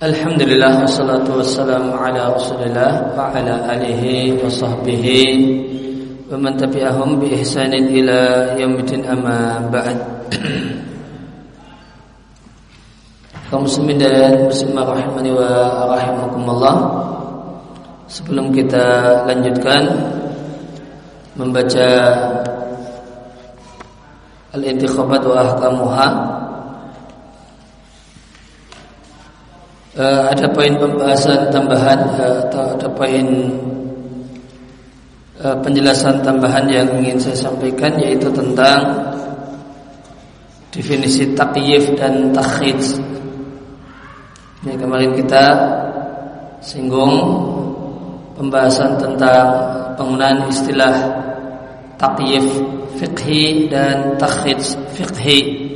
Alhamdulillah wassalatu wassalamu ala Rasulillah wa ala alihi wa sahbihi wa man tabi'ahum bi ihsanin ila yaumil amma ba'd. Kaum muslimin dan muslimah rahimani wa rahimakumullah. Sebelum kita lanjutkan membaca al-intikhabat wa ahkamuha uh, ada poin pembahasan tambahan uh, atau ada poin uh, penjelasan tambahan yang ingin saya sampaikan yaitu tentang definisi takyif dan takhid. Ini kemarin kita singgung pembahasan tentang penggunaan istilah takyif fikhi dan takhid fikhi.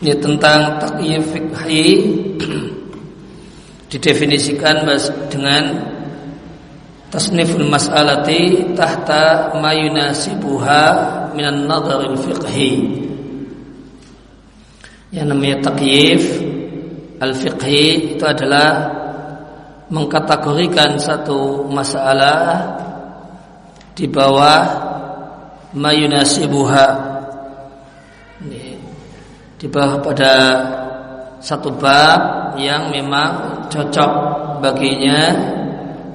Ini tentang takyif fikhi didefinisikan dengan tasniful mas'alati tahta ma yunasibuha minan nadharil fiqhi. Yang namanya takyif al-fiqhi itu adalah mengkategorikan satu masalah di bawah mayunasibuha di bawah pada satu bab yang memang cocok baginya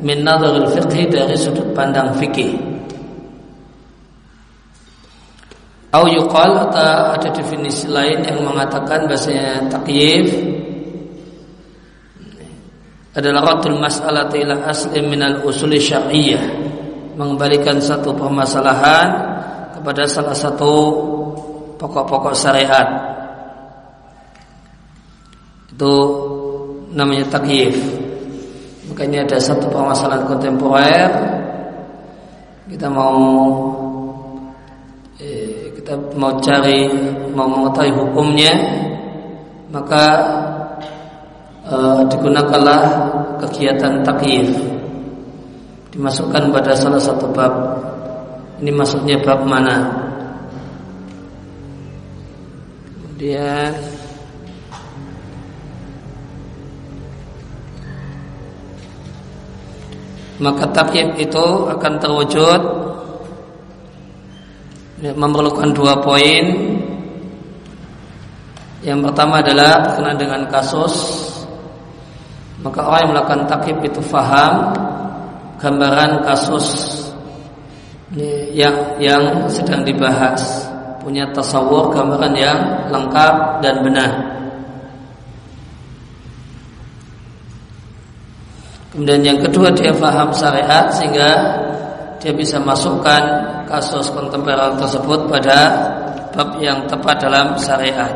min nadharul dari sudut pandang fikih. Au yuqal atau ada definisi lain yang mengatakan bahasanya takyif adalah ratul mas'alati ila asli minal usuli syar'iyyah mengembalikan satu permasalahan kepada salah satu pokok-pokok syariat itu namanya takyif. Makanya ada satu permasalahan kontemporer. Kita mau eh, kita mau cari mau mengetahui hukumnya. Maka eh, digunakanlah kegiatan takyif. Dimasukkan pada salah satu bab. Ini maksudnya bab mana? Kemudian maka takyib itu akan terwujud memerlukan dua poin. Yang pertama adalah berkenaan dengan kasus. Maka orang yang melakukan takyib itu faham gambaran kasus yang yang sedang dibahas. Punya tasawur gambaran yang lengkap dan benar Kemudian yang kedua dia faham syariat sehingga dia bisa masukkan kasus kontemporer tersebut pada bab yang tepat dalam syariat.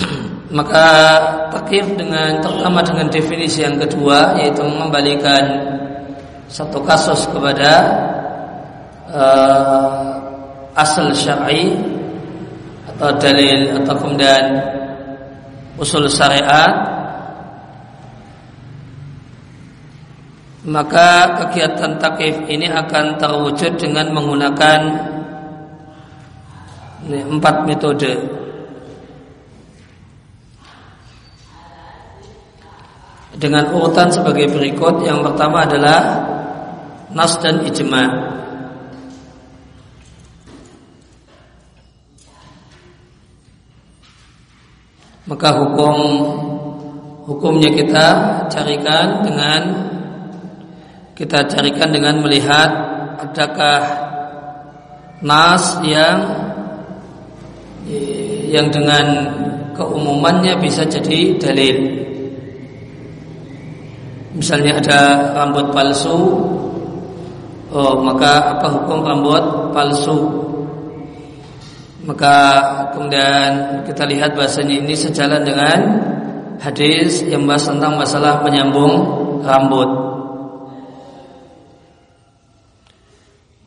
Maka takif dengan terutama dengan definisi yang kedua yaitu mengembalikan satu kasus kepada uh, asal syar'i atau dalil atau kemudian usul syariat maka kegiatan takif ini akan terwujud dengan menggunakan empat metode. Dengan urutan sebagai berikut yang pertama adalah nas dan ijma' maka hukum hukumnya kita carikan dengan kita carikan dengan melihat adakah nas yang yang dengan keumumannya bisa jadi dalil. Misalnya ada rambut palsu, oh maka apa hukum rambut palsu? Maka kemudian kita lihat bahasanya ini sejalan dengan hadis yang bahas tentang masalah menyambung rambut.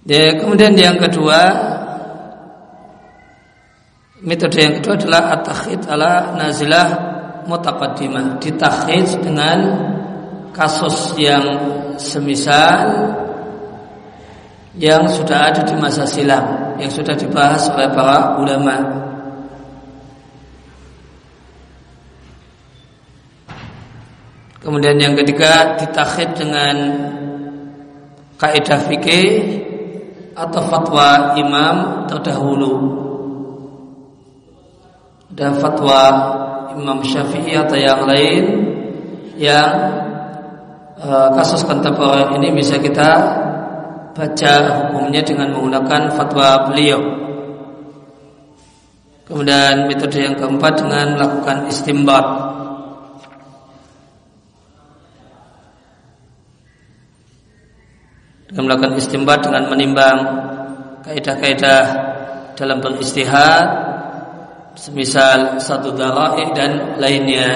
Ya, kemudian yang kedua metode yang kedua adalah at-takhid ala nazilah mutaqaddimah ditakhid dengan kasus yang semisal yang sudah ada di masa silam yang sudah dibahas oleh para ulama Kemudian yang ketiga ditakhid dengan kaidah fikih atau fatwa imam terdahulu. Dan fatwa Imam Syafi'i atau yang lain yang e, kasus kontemporer ini bisa kita baca hukumnya dengan menggunakan fatwa beliau. Kemudian metode yang keempat dengan melakukan istimbat dengan melakukan istimbat dengan menimbang kaidah-kaidah dalam beristihad semisal satu dara'i dan lainnya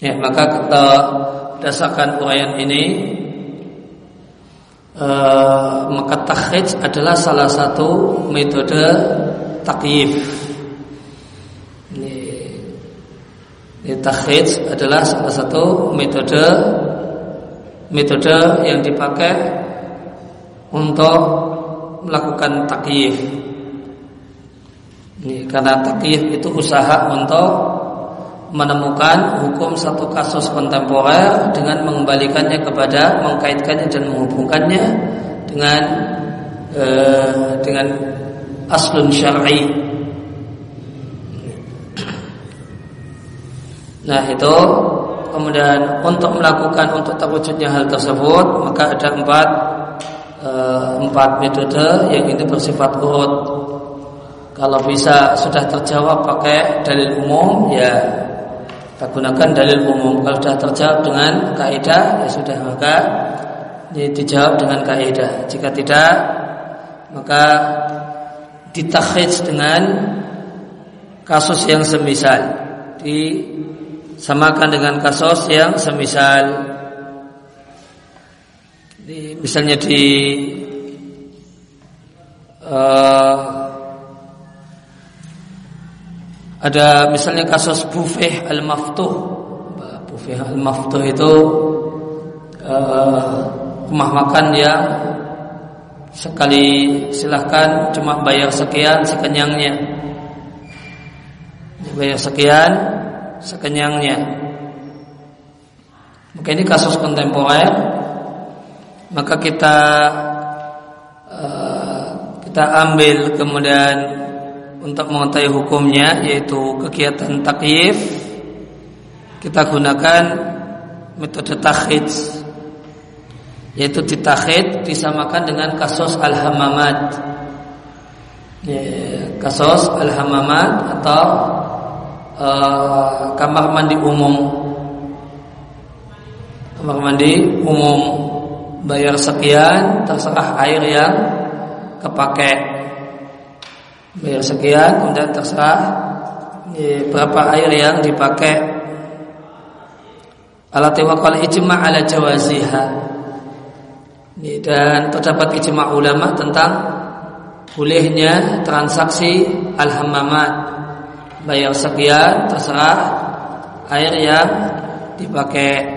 ya maka kita berdasarkan uraian ini uh, maka takhij adalah salah satu metode takyif ini, adalah salah satu metode metode yang dipakai untuk melakukan takyif. Ini karena takyif itu usaha untuk menemukan hukum satu kasus kontemporer dengan mengembalikannya kepada mengkaitkannya dan menghubungkannya dengan eh, dengan aslun syar'i. Nah itu kemudian untuk melakukan untuk terwujudnya hal tersebut maka ada empat e, empat metode yang itu bersifat urut kalau bisa sudah terjawab pakai dalil umum ya kita gunakan dalil umum. Kalau sudah terjawab dengan kaidah ya sudah maka ini dijawab dengan kaidah. Jika tidak maka ditakhij dengan kasus yang semisal. Di samakan dengan kasus yang semisal. Di, misalnya di uh, ada misalnya kasus bufeh al-maftuh bufeh al-maftuh itu uh, rumah makan yang sekali silahkan cuma bayar sekian sekenyangnya bayar sekian sekenyangnya. Maka ini kasus kontemporer. Maka kita uh, kita ambil kemudian untuk mengetahui hukumnya yaitu kegiatan takyif kita gunakan metode takhid yaitu ditakhid disamakan dengan kasus al-hamamat. Ya, kasus al-hamamat atau uh, kamar mandi umum. Kamar mandi umum. Bayar sekian terserah air yang kepake bayar sekian. Kemudian terserah ya, berapa air yang dipakai. Alat wakal ijma ala jawaziha. Dan terdapat ijma ulama tentang bolehnya transaksi al-hamamat. Bayar sekian terserah air yang dipakai.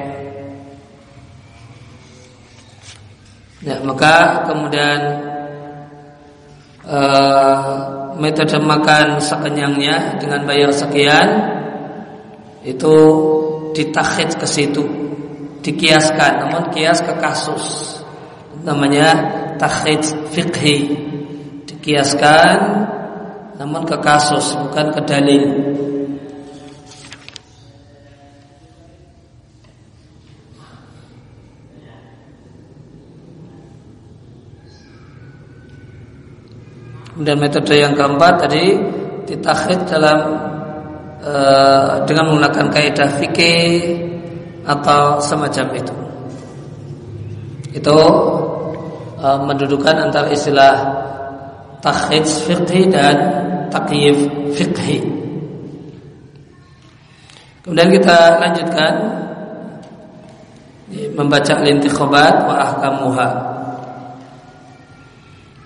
Ya maka kemudian uh, metode makan sekenyangnya dengan bayar sekian itu ditakhid ke situ dikiaskan namun kias ke kasus namanya takhid fikhi dikiaskan namun ke kasus bukan ke dalil. Dan metode yang keempat tadi ditakhid dalam e, dengan menggunakan kaidah fikih atau semacam itu. Itu e, mendudukan antara istilah takhid fikih dan takyif fiqhi. Kemudian kita lanjutkan membaca lintikhobat wa ahkamuha.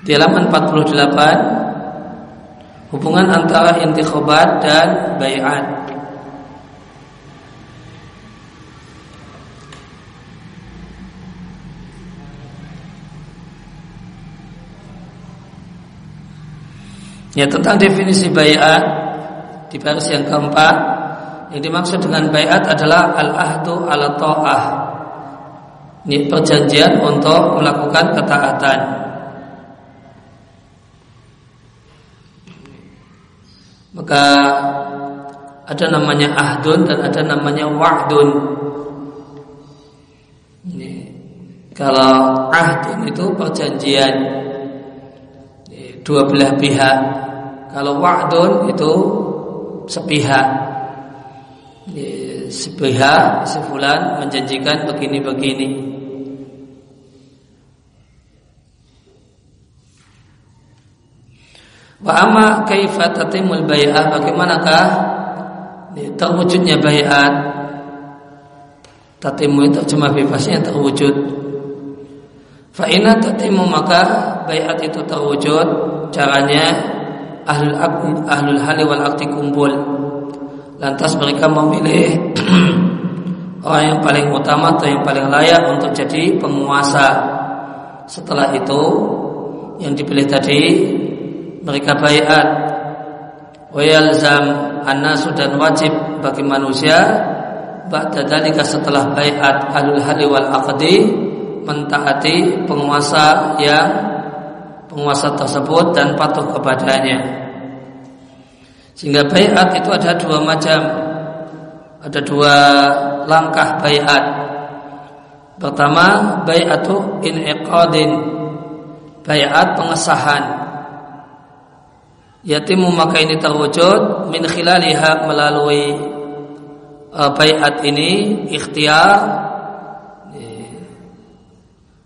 Di halaman 48 Hubungan antara intikobat dan bayat Ya tentang definisi bayat di baris yang keempat yang dimaksud dengan bayat adalah al-ahdu ala toah Ini perjanjian untuk melakukan ketaatan. Maka ada namanya ahdun dan ada namanya wa'dun. Ini. Kalau ahdun itu perjanjian dua belah pihak. Kalau wa'dun itu sepihak. Sepihak, sefulan menjanjikan begini-begini. Wa amma kaifa tatimul bai'ah bagaimanakah terwujudnya bai'at tatimu itu cuma bebasnya terwujud. Fa inna tatimu maka bai'at itu terwujud caranya ahlul ahlul hali wal akti kumpul. Lantas mereka memilih orang yang paling utama atau yang paling layak untuk jadi penguasa. Setelah itu yang dipilih tadi mereka bayat. Wa yalzam annasu dan wajib bagi manusia ba'da dalika setelah bayat alul hali wal aqdi mentaati penguasa yang penguasa tersebut dan patuh kepadanya. Sehingga bayat itu ada dua macam. Ada dua langkah bayat. Pertama bayatu iqadin bayat pengesahan Yatimu maka ini terwujud min khilaliha melalui uh, bayat ini ikhtiar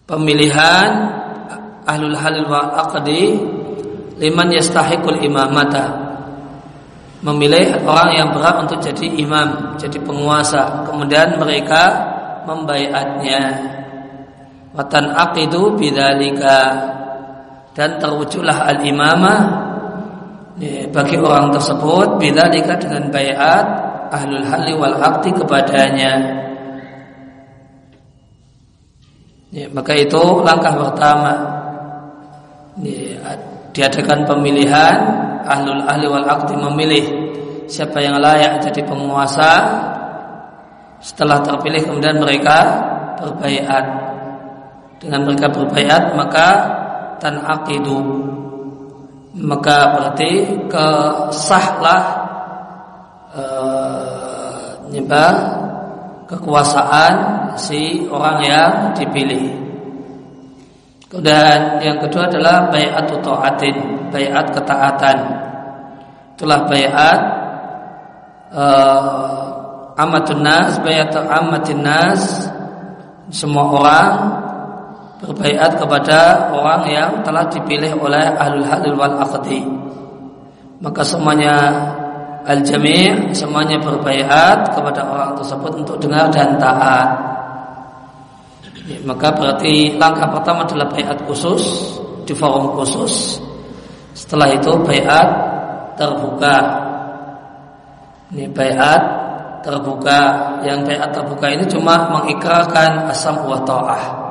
pemilihan ahlul halil wa aqdi liman yastahiqul imamata memilih orang yang berhak untuk jadi imam, jadi penguasa. Kemudian mereka membayatnya. Watan aqidu bidzalika dan terwujudlah al-imamah bagi orang tersebut bila dekat dengan bayat ahlul hali wal akti kepadanya. Ya, maka itu langkah pertama. Ya, diadakan pemilihan ahlul ahli wal akti memilih siapa yang layak jadi penguasa. Setelah terpilih kemudian mereka berbaiat dengan mereka berbaiat maka tan akidu maka berarti kesahlah e, kekuasaan si orang yang dipilih. Kemudian yang kedua adalah bayat taatin, bayat ketaatan. Itulah bayat e, amatun nas, bayat amatin nas semua orang berbaiat kepada orang yang telah dipilih oleh ahlul halil wal aqdi. Maka semuanya al jami' semuanya berbaiat kepada orang tersebut untuk dengar dan taat. Ya, maka berarti langkah pertama adalah baiat khusus di forum khusus. Setelah itu baiat terbuka. Ini baiat terbuka. Yang baiat terbuka ini cuma mengikrarkan asam wa ta'ah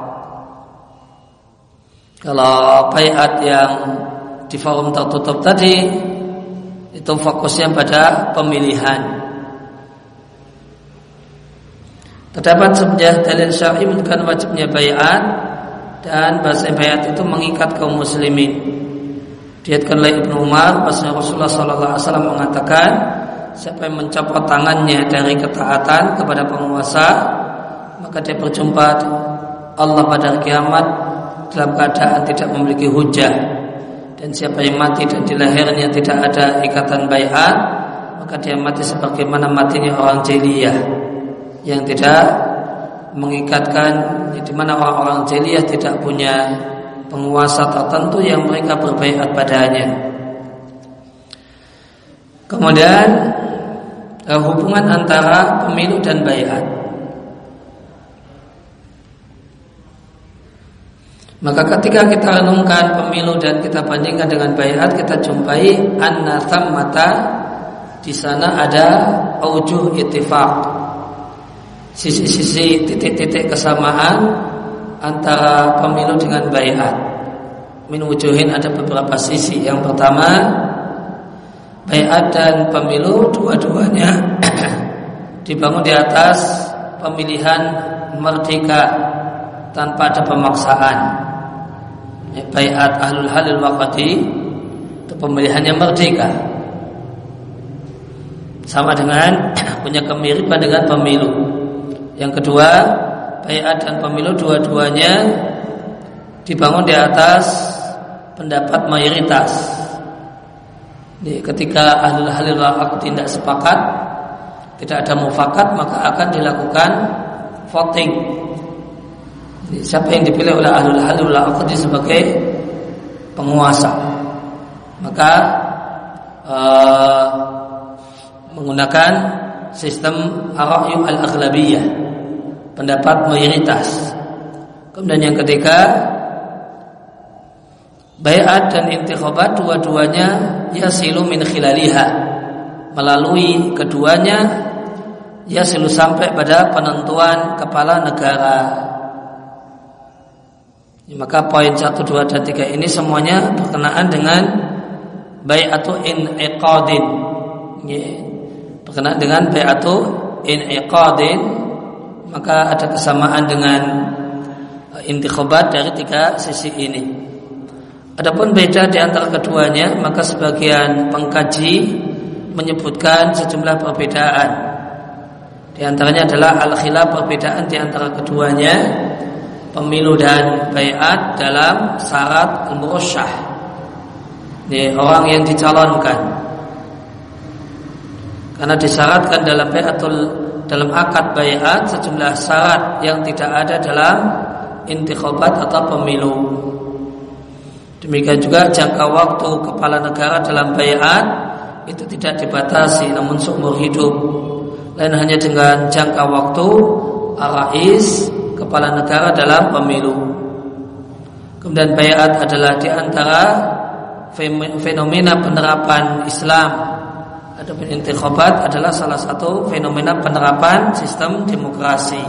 kalau bayat yang di forum tertutup tadi itu fokusnya pada pemilihan. Terdapat sebuah dalil syar'i menunjukkan wajibnya bayat dan bahasa bayat itu mengikat kaum muslimin. Diatkan oleh Ibnu Umar, Rasulullah Sallallahu Alaihi Wasallam mengatakan, siapa yang mencopot tangannya dari ketaatan kepada penguasa, maka dia berjumpa Allah pada kiamat dalam keadaan tidak memiliki hujah dan siapa yang mati dan di lahirnya tidak ada ikatan bayat maka dia mati sebagaimana matinya orang jeliyah yang tidak mengikatkan di mana orang-orang jeliyah tidak punya penguasa tertentu yang mereka berbaikat padanya. Kemudian eh, hubungan antara pemilu dan bayat. Maka ketika kita renungkan pemilu dan kita bandingkan dengan bayat, kita jumpai anna mata di sana ada aujuh ittifaq. Sisi-sisi titik-titik kesamaan antara pemilu dengan bayat. Min wujuhin ada beberapa sisi. Yang pertama, bayat dan pemilu dua-duanya dibangun di atas pemilihan merdeka tanpa ada pemaksaan. Ya, bayat ahlul halil waqati itu pemilihan yang merdeka. Sama dengan punya kemiripan dengan pemilu. Yang kedua, bayat dan pemilu dua-duanya dibangun di atas pendapat mayoritas. Jadi, ketika ahlul halil waqati tidak sepakat, tidak ada mufakat maka akan dilakukan voting. Siapa yang dipilih oleh ahlul halul aqdi sebagai penguasa, maka uh, menggunakan sistem arayu al-aghlabiyah, pendapat mayoritas. Kemudian yang ketiga, bayat dan intikhabat dua-duanya yasilu min khilaliha melalui keduanya ia selalu sampai pada penentuan kepala negara. Maka poin 1, 2, dan 3 ini semuanya berkenaan dengan bayatu in iqadin. Ya, berkenaan dengan bayatu in iqadin maka ada kesamaan dengan uh, intikhabat dari tiga sisi ini. Adapun beda di antara keduanya, maka sebagian pengkaji menyebutkan sejumlah perbedaan. Di antaranya adalah al-khilaf perbedaan di antara keduanya pemilu dan bayat dalam syarat al-murusyah. Ini orang yang dicalonkan. Karena disyaratkan dalam bayatul dalam akad bayat sejumlah syarat yang tidak ada dalam intikhabat atau pemilu. Demikian juga jangka waktu kepala negara dalam bayat itu tidak dibatasi namun seumur hidup lain hanya dengan jangka waktu arais kepala negara dalam pemilu. Kemudian bayat adalah di antara fenomena penerapan Islam. Adapun intikhabat adalah salah satu fenomena penerapan sistem demokrasi.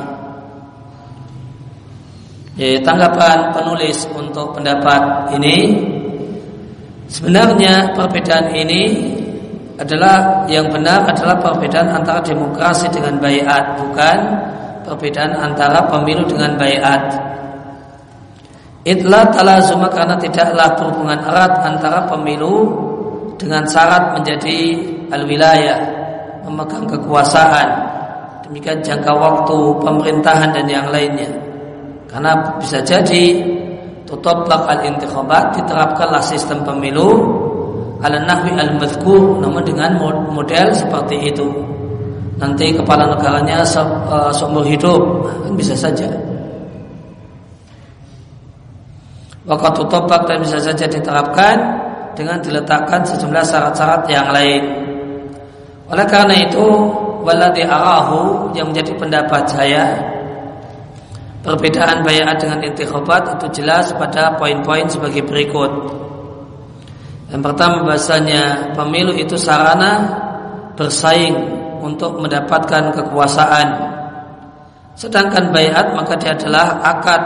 Ya, tanggapan penulis untuk pendapat ini sebenarnya perbedaan ini adalah yang benar adalah perbedaan antara demokrasi dengan bayat bukan perbedaan antara pemilu dengan bayat. Itlah talazuma karena tidaklah berhubungan erat antara pemilu dengan syarat menjadi al-wilayah memegang kekuasaan. Demikian jangka waktu pemerintahan dan yang lainnya. Karena bisa jadi tutup al-intikhabat diterapkanlah sistem pemilu ala nahwi al namun dengan model seperti itu nanti kepala negaranya seumur hidup. Kan bisa saja. Waktu topak dan bisa saja diterapkan dengan diletakkan sejumlah syarat-syarat yang lain. Oleh karena itu waladi arahu yang menjadi pendapat saya perbedaan bayat dengan intikhabat itu jelas pada poin-poin sebagai berikut. Yang pertama bahasanya pemilu itu sarana bersaing untuk mendapatkan kekuasaan. Sedangkan bayat maka dia adalah akad.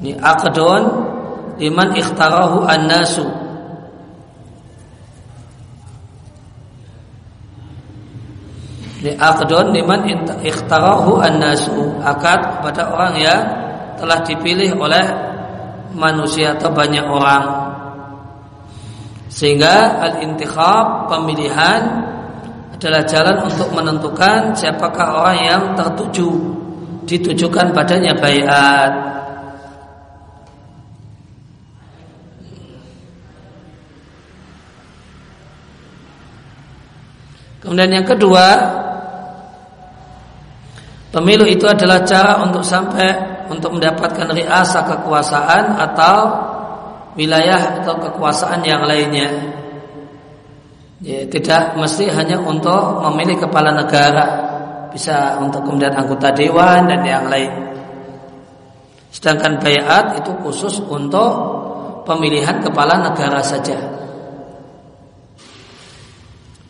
Ini akadun liman ikhtarahu an-nasu. Ini akadun liman ikhtarahu an-nasu. Akad pada orang yang telah dipilih oleh manusia atau banyak orang. Sehingga al-intikhab pemilihan adalah jalan untuk menentukan siapakah orang yang tertuju ditujukan padanya bayat. Kemudian yang kedua, pemilu itu adalah cara untuk sampai untuk mendapatkan riasa kekuasaan atau wilayah atau kekuasaan yang lainnya. Ya, tidak mesti hanya untuk memilih kepala negara, bisa untuk kemudian anggota dewan dan yang lain. Sedangkan bayat itu khusus untuk pemilihan kepala negara saja.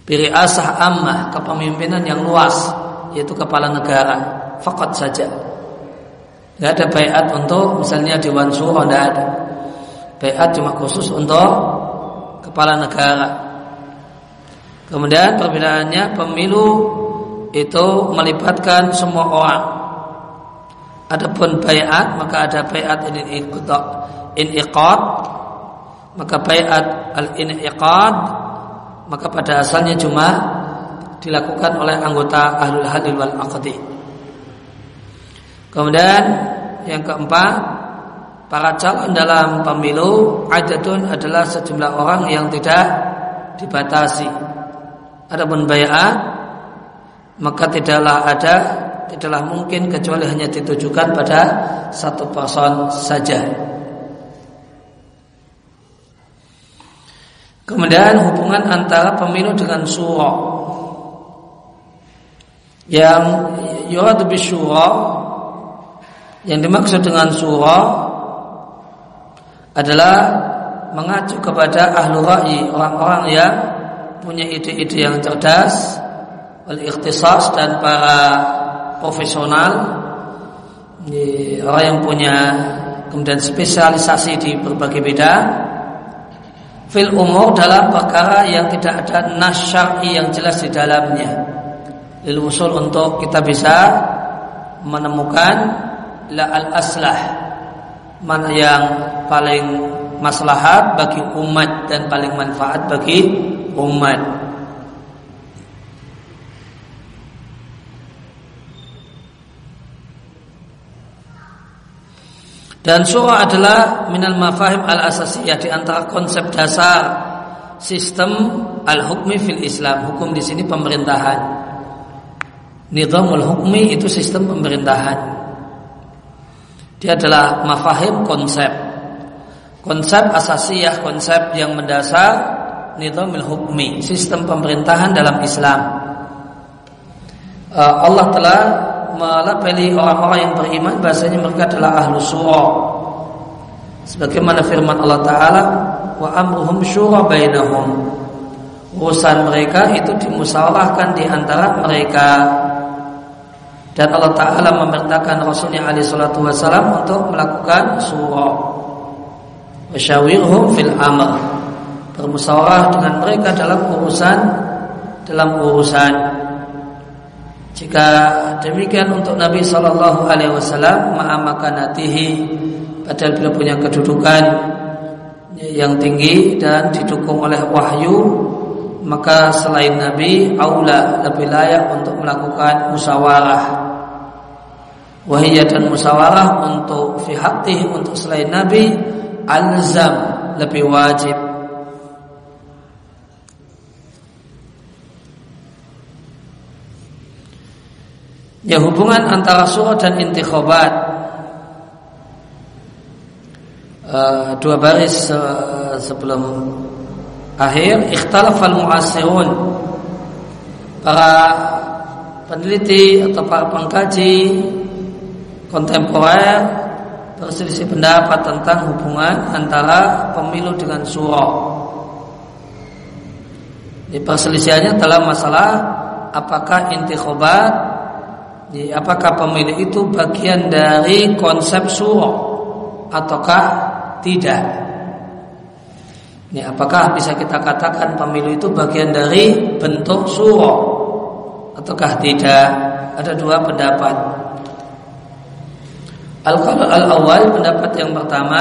Biri asah ammah kepemimpinan yang luas yaitu kepala negara fakat saja. Tidak ada bayat untuk misalnya dewan suro tidak ada. Bayat cuma khusus untuk kepala negara. Kemudian perbedaannya pemilu itu melibatkan semua orang. Adapun bayat maka ada bayat ini iniqad maka bayat al iniqad maka pada asalnya cuma dilakukan oleh anggota ahlul halil wal aqdi. Kemudian yang keempat, para calon dalam pemilu adadun adalah sejumlah orang yang tidak dibatasi. Adapun bayat maka tidaklah ada tidaklah mungkin kecuali hanya ditujukan pada satu person saja. Kemudian hubungan antara pemilu dengan surah yang yurad bisyura yang dimaksud dengan surah adalah mengacu kepada ahlu ra'i orang-orang yang punya ide-ide yang cerdas wal ikhtisas dan para profesional. Orang yang punya kemudian spesialisasi di berbagai bidang. Fil umur dalam perkara yang tidak ada nas syar'i yang jelas di dalamnya. Lil usul untuk kita bisa menemukan la al aslah mana yang paling maslahat bagi umat dan paling manfaat bagi umat. Dan surah adalah minal mafahim al asasiyah di antara konsep dasar sistem al hukmi fil Islam. Hukum di sini pemerintahan. Nizamul hukmi itu sistem pemerintahan. Dia adalah mafahim konsep. Konsep asasiyah, konsep yang mendasar nizamil hukmi, sistem pemerintahan dalam Islam. Uh, Allah telah melapeli orang-orang yang beriman bahasanya mereka adalah ahlu surah. Sebagaimana firman Allah Ta'ala Wa amruhum syura bainahum Urusan mereka itu dimusawarahkan di antara mereka dan Allah Ta'ala memerintahkan Rasulnya Ali Shallallahu Wasallam untuk melakukan surah Wasyawirhum fil amr. Bermusyawarah dengan mereka dalam urusan Dalam urusan. Jika demikian untuk Nabi Shallallahu Alaihi Wasallam Ma'amakanatihi Padahal beliau punya kedudukan Yang tinggi dan didukung oleh wahyu maka selain Nabi aula lebih layak untuk melakukan musyawarah. Wahiyya dan musyawarah untuk fi untuk selain Nabi alzam lebih wajib. Ya hubungan antara surah dan intikhabat uh, Dua baris uh, sebelum akhir Ikhtalafal muasirun Para peneliti atau para pengkaji kontemporer berselisih pendapat tentang hubungan antara pemilu dengan surah. Di perselisihannya dalam masalah apakah intikhabat apakah pemilu itu bagian dari konsep surah ataukah tidak. Ini apakah bisa kita katakan pemilu itu bagian dari bentuk surah ataukah tidak? Ada dua pendapat. Al-qaul al-awwal pendapat yang pertama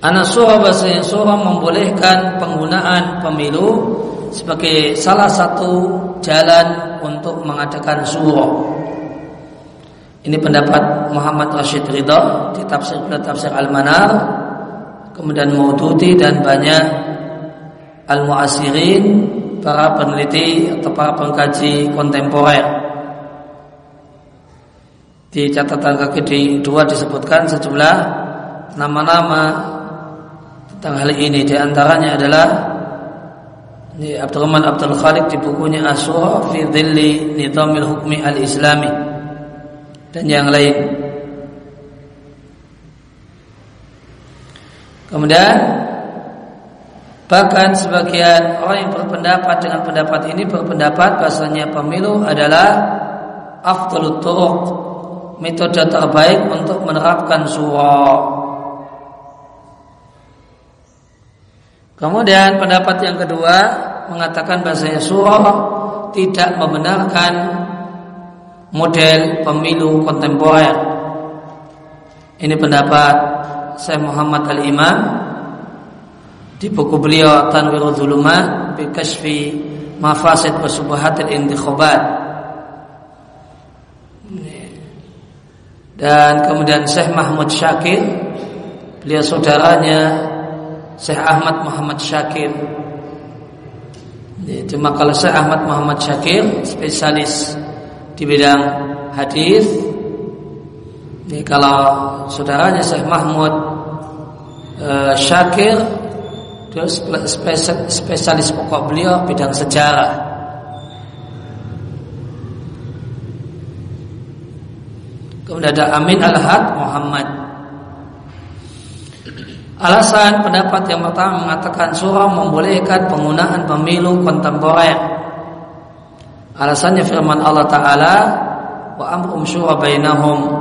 Anak surah bahasa surah membolehkan penggunaan pemilu sebagai salah satu jalan untuk mengadakan surah. Ini pendapat Muhammad Rashid Ridha di tafsir tafsir Al-Manar, kemudian Maududi dan banyak al-muasirin para peneliti atau para pengkaji kontemporer. Di catatan kaki di dua disebutkan sejumlah nama-nama tentang hal ini. Di antaranya adalah ini Abdurrahman Abdul Khalik di bukunya Asyura fi Dhilli Nizamil Hukmi Al-Islami dan yang lain. Kemudian Bahkan sebagian orang yang berpendapat dengan pendapat ini berpendapat bahasanya pemilu adalah afdalut turuq, metode terbaik untuk menerapkan surah. Kemudian pendapat yang kedua mengatakan bahasanya surah tidak membenarkan model pemilu kontemporer. Ini pendapat saya Muhammad Al-Imam di buku beliau Tanwirul Zulumat bi Kashfi Mafasid wa Subuhatil Intikhabat. Dan kemudian Syekh Mahmud Syakir beliau saudaranya Syekh Ahmad Muhammad Syakir Cuma kalau Syekh Ahmad Muhammad Syakir Spesialis di bidang hadis. Kalau saudaranya Syekh Mahmud uh, Syakir Dia spesialis pokok beliau bidang sejarah. Kemudian ada Amin Al-Had Muhammad. Alasan pendapat yang pertama mengatakan surah membolehkan penggunaan pemilu kontemporer. Alasannya firman Allah Ta'ala Wa amrum syura bainahum.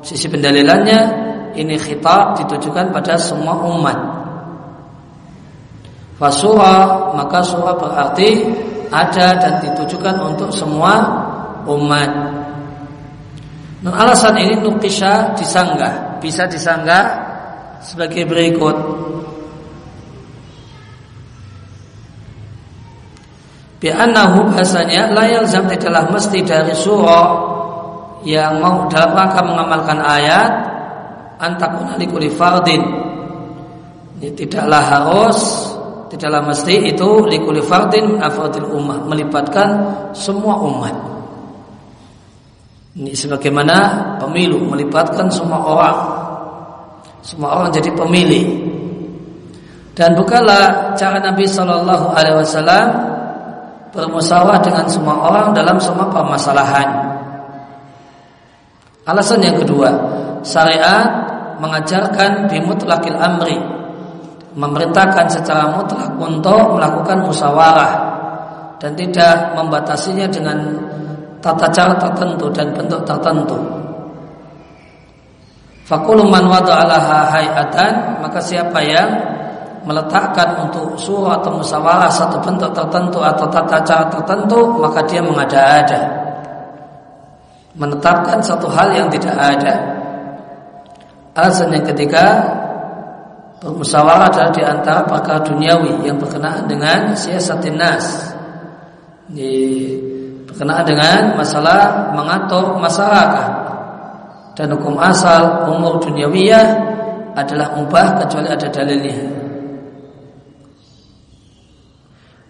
Sisi pendalilannya Ini khitab ditujukan pada semua umat Fasura Maka surah berarti Ada dan ditujukan untuk semua umat Dan alasan ini nukisha disanggah Bisa disanggah sebagai berikut Bi'annahu bahasanya la yalzam tidaklah mesti dari surah yang mau dalam rangka mengamalkan ayat antakuna likuli fardin. Ini tidaklah harus tidaklah mesti itu likuli fardin afradil ummah melibatkan semua umat. Ini sebagaimana pemilu melibatkan semua orang semua orang jadi pemilih. Dan bukanlah cara Nabi Shallallahu Alaihi Wasallam bermusyawarah dengan semua orang dalam semua permasalahan. Alasan yang kedua, syariat mengajarkan bimutlakil amri, memerintahkan secara mutlak untuk melakukan musyawarah dan tidak membatasinya dengan tata cara tertentu dan bentuk tertentu. Fakulu man wada'alaha hayatan Maka siapa yang meletakkan untuk surah atau musyawarah satu bentuk tertentu atau tata cara tertentu maka dia mengada-ada menetapkan satu hal yang tidak ada alasan yang ketiga bermusyawarah adalah di antara perkara duniawi yang berkenaan dengan siasatin nas berkenaan dengan masalah mengatur masyarakat dan hukum asal umur duniawiyah adalah mubah kecuali ada dalilnya.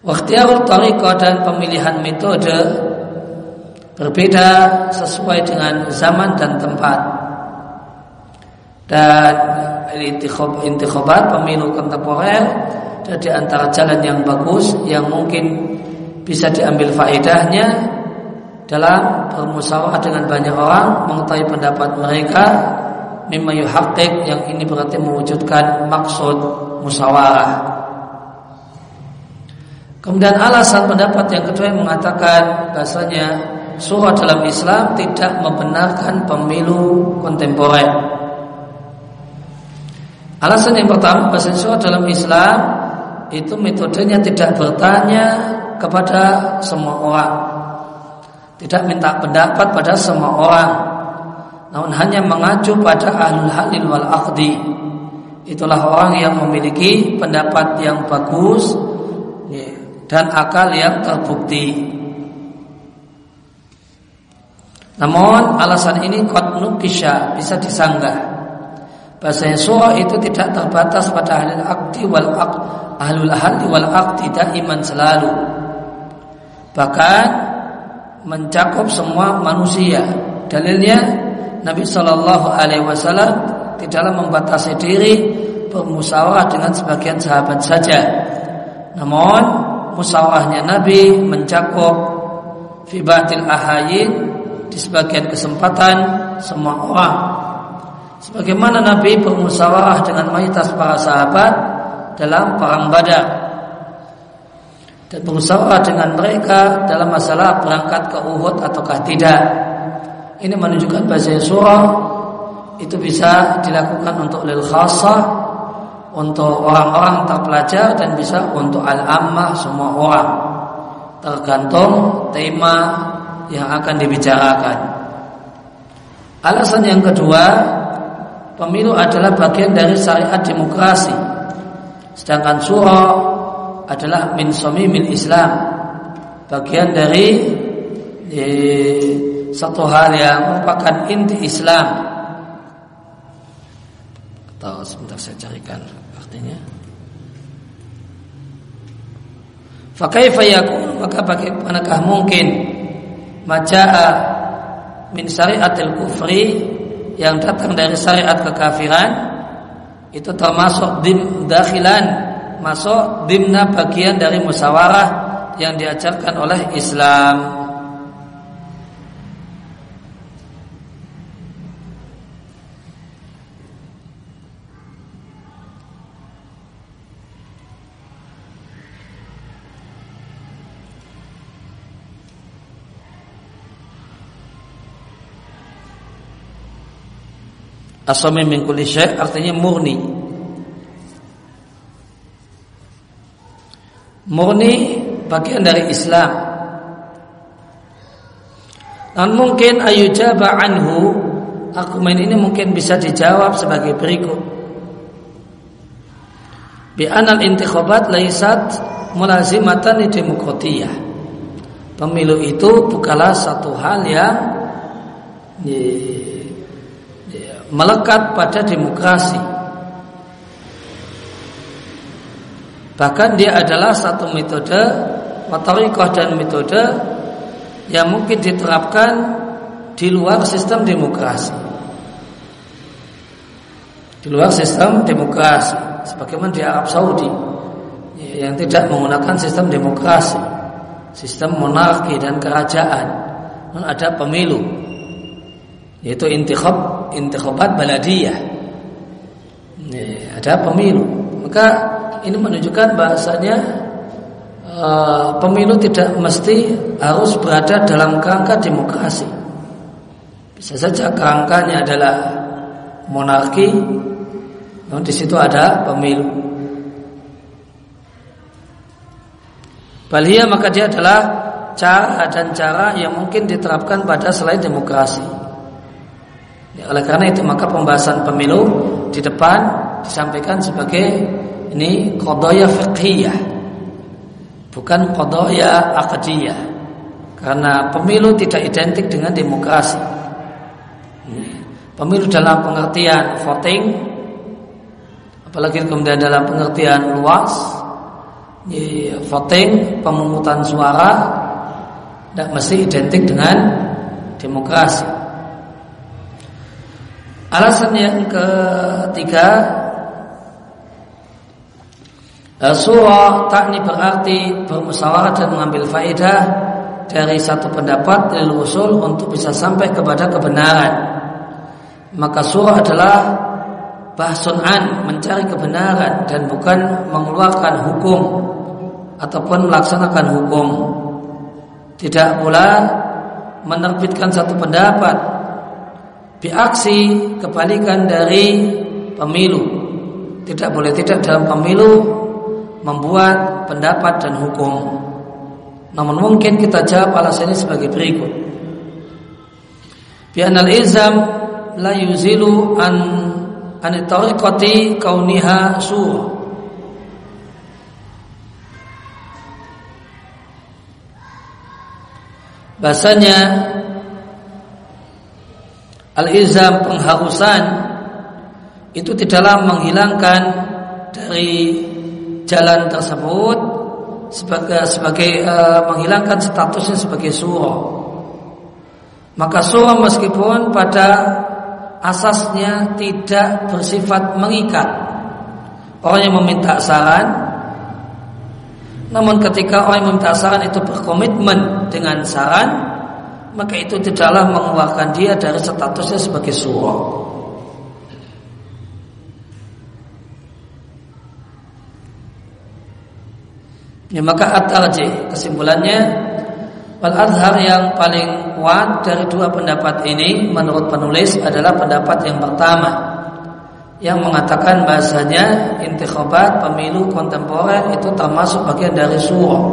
Waktiarul tariqah dan pemilihan metode berbeda sesuai dengan zaman dan tempat. Dan intikhobat pemilu kontemporer dan di antara jalan yang bagus yang mungkin bisa diambil faedahnya dalam bermusyawarah dengan banyak orang mengetahui pendapat mereka mimma yuhaqqiq yang ini berarti mewujudkan maksud musyawarah. Kemudian alasan pendapat yang kedua yang mengatakan bahasanya surah dalam Islam tidak membenarkan pemilu kontemporer. Alasan yang pertama surah dalam Islam itu metodenya tidak bertanya kepada semua orang. Tidak minta pendapat pada semua orang. Namun hanya mengacu pada ahlul halil wal aqdi. Itulah orang yang memiliki pendapat yang bagus ya, dan akal yang terbukti. Namun alasan ini kot nukisha bisa disanggah bahasa surah itu tidak terbatas pada ahlul aqdi wal aq, ahlul halil wal aqdi iman selalu bahkan mencakup semua manusia. Dalilnya Nabi Shallallahu Alaihi Wasallam tidaklah membatasi diri bermusyawarah dengan sebagian sahabat saja. Namun musyawarahnya Nabi mencakup fibatil ahayin di sebagian kesempatan semua orang. Sebagaimana Nabi bermusyawarah dengan mayoritas para sahabat dalam perang Badar dan berusaha dengan mereka dalam masalah berangkat ke Uhud ataukah tidak. Ini menunjukkan bahasa surah itu bisa dilakukan untuk lil khasah untuk orang-orang terpelajar dan bisa untuk al-ammah semua orang. Tergantung tema yang akan dibicarakan. Alasan yang kedua, pemilu adalah bagian dari syariat demokrasi. Sedangkan surah adalah min min Islam. Bagian dari eh, satu hal yang merupakan inti Islam. Atau sebentar saya carikan artinya. Fakaifa yakun maka bagaimanakah mungkin maja'a min syariatil kufri yang datang dari syariat kekafiran itu termasuk dim dakhilan masuk dimna bagian dari musyawarah yang diajarkan oleh Islam. Asami min kulli syai' artinya murni. Murni bagian dari Islam. Dan mungkin ayujaba anhu argumen ini mungkin bisa dijawab sebagai berikut. Bi anal intikhabat laisat mulazimatan demokratiyah. Pemilu itu bukanlah satu hal yang melekat pada demokrasi. Bahkan dia adalah satu metode motorikoh dan metode yang mungkin diterapkan di luar sistem demokrasi. Di luar sistem demokrasi, sebagaimana di Arab Saudi yang tidak menggunakan sistem demokrasi, sistem monarki dan kerajaan, ada pemilu yaitu intikhab intikhabat baladiyah. Ada pemilu. Maka ini menunjukkan bahasanya uh, pemilu tidak mesti harus berada dalam kerangka demokrasi. Bisa saja kerangkanya adalah monarki namun di situ ada pemilu. Balia maka dia adalah cara dan cara yang mungkin diterapkan pada selain demokrasi. Ya, oleh karena itu maka pembahasan pemilu di depan disampaikan sebagai ini kodoya fiqhiyah bukan kodoya akadiyah karena pemilu tidak identik dengan demokrasi. Pemilu dalam pengertian voting apalagi kemudian dalam pengertian luas voting pemungutan suara tidak mesti identik dengan demokrasi Alasan yang ketiga eh, Surah takni berarti bermusyawarah dan mengambil faedah dari satu pendapat dari usul untuk bisa sampai kepada kebenaran. Maka surah adalah bahsun an mencari kebenaran dan bukan mengeluarkan hukum ataupun melaksanakan hukum. Tidak pula menerbitkan satu pendapat Biaksi kebalikan dari pemilu. Tidak boleh tidak dalam pemilu Membuat pendapat dan hukum. Namun mungkin kita jawab alasannya sebagai berikut. Bi'anal izam La yuzilu an Anitariqati kauniha surah Bahasanya Al-izam pengharusan itu tidaklah menghilangkan dari jalan tersebut sebagai sebagai uh, menghilangkan statusnya sebagai surah. Maka surah meskipun pada asasnya tidak bersifat mengikat orang yang meminta saran namun ketika orang yang meminta saran itu berkomitmen dengan saran maka itu tidaklah mengeluarkan dia dari statusnya sebagai surah. Ya, maka at kesimpulannya wal azhar yang paling kuat dari dua pendapat ini menurut penulis adalah pendapat yang pertama yang mengatakan bahasanya intikhabat pemilu kontemporer itu termasuk bagian dari surah.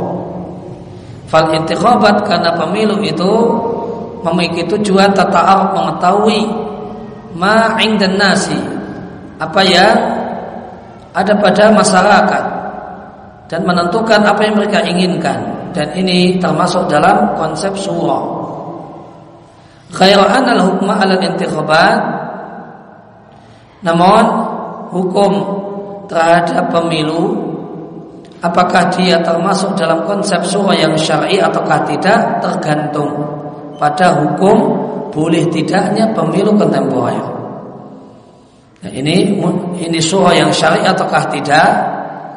Fal intikhabat karena pemilu itu memiliki tujuan tata'aruf mengetahui ma dan nasi. Apa yang ada pada masyarakat. Dan menentukan apa yang mereka inginkan. Dan ini termasuk dalam konsep surah. Khairan al-hukma al intikhabat. Namun hukum terhadap pemilu apakah dia termasuk dalam konsep surah yang syar'i ataukah tidak tergantung pada hukum boleh tidaknya pemilu kontemporer. Nah, ini ini surah yang syar'i ataukah tidak?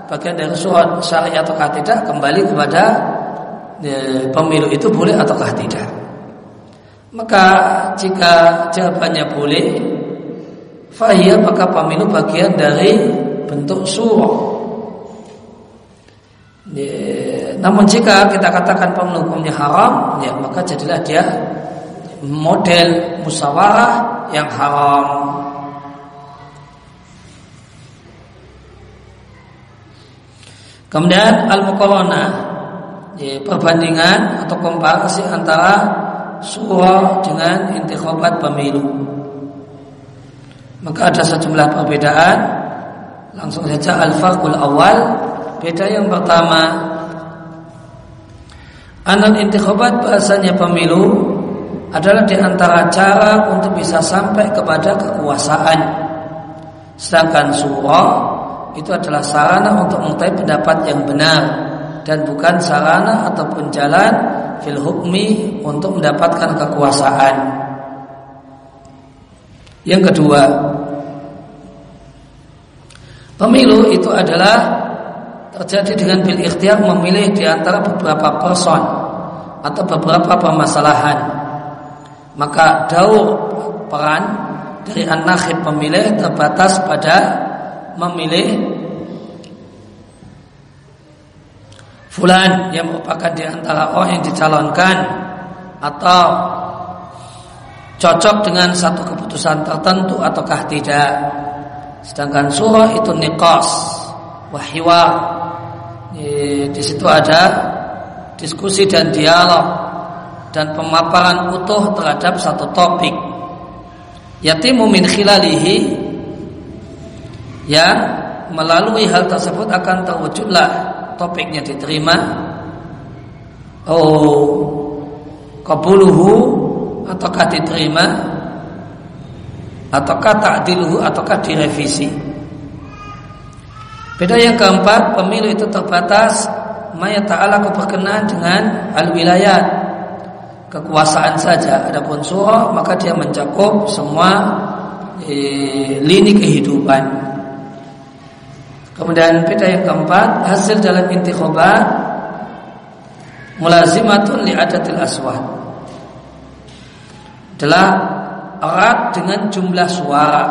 Bagian dari surah syar'i ataukah tidak kembali kepada e, pemilu itu boleh ataukah tidak. Maka jika jawabannya boleh, Fahiyah maka pemilu bagian dari bentuk surah. Ya, namun jika kita katakan pemilu hukumnya haram, ya maka jadilah dia model musyawarah yang haram. Kemudian al-muqarana ya, perbandingan atau komparasi antara surah dengan intikhabat pemilu. Maka ada sejumlah perbedaan Langsung saja al-farqul awal Beda yang pertama Anal intikhabat bahasanya pemilu Adalah di antara cara untuk bisa sampai kepada kekuasaan. Sedangkan surah Itu adalah sarana untuk mengetahui pendapat yang benar Dan bukan sarana ataupun jalan Fil hukmi untuk mendapatkan kekuasaan. Yang kedua, pemilu itu adalah terjadi dengan bil ikhtiar memilih di antara beberapa person atau beberapa permasalahan. Maka daur peran dari an-nakhib pemilih terbatas pada memilih fulan yang merupakan di antara orang yang dicalonkan atau cocok dengan satu keputusan tertentu ataukah tidak. Sedangkan surah itu nikos, Di situ ada diskusi dan dialog dan pemaparan utuh terhadap satu topik. Yatimu min khilalihi yang melalui hal tersebut akan terwujudlah topiknya diterima. Oh, kabuluhu ataukah diterima ataukah ta'diluhu ataukah direvisi beda yang keempat pemilu itu terbatas. Maya ta'ala berkenaan dengan al-wilayat kekuasaan saja. Adapun surah maka dia mencakup semua e, lini kehidupan. Kemudian beda yang keempat hasil dalam intikhabat mulazimatun li adatil adalah erat dengan jumlah suara.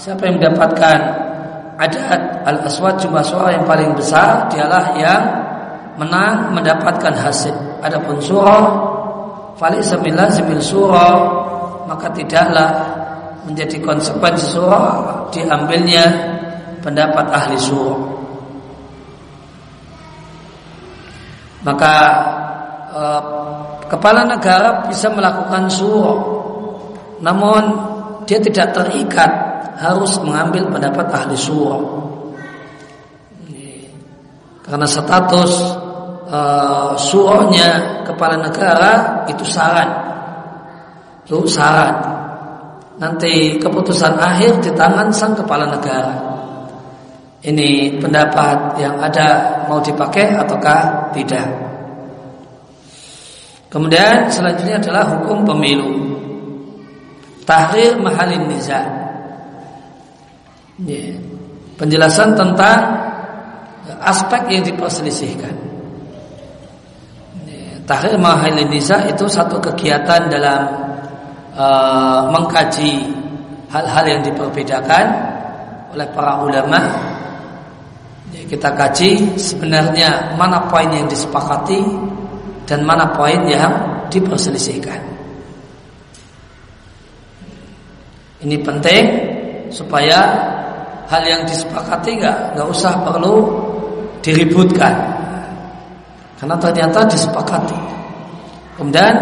Siapa yang mendapatkan adat al-aswad jumlah suara yang paling besar dialah yang menang mendapatkan hasil. Adapun surah fali sembilan sembil surah maka tidaklah menjadi konsekuensi surah diambilnya pendapat ahli surah. Maka eh, kepala negara bisa melakukan suruh namun dia tidak terikat harus mengambil pendapat ahli suruh karena status uh, kepala negara itu saran itu saran nanti keputusan akhir di tangan sang kepala negara. Ini pendapat yang ada mau dipakai ataukah tidak. Kemudian selanjutnya adalah hukum pemilu. Tahrir mahalin niza. Ya. Penjelasan tentang aspek yang diperselisihkan. Ya. Tahrir mahalin niza itu satu kegiatan dalam uh, mengkaji hal-hal yang diperbedakan oleh para ulama. Ya, kita kaji sebenarnya mana poin yang disepakati dan mana poin yang diperselisihkan. Ini penting supaya hal yang disepakati nggak nggak usah perlu diributkan. Karena ternyata disepakati. Kemudian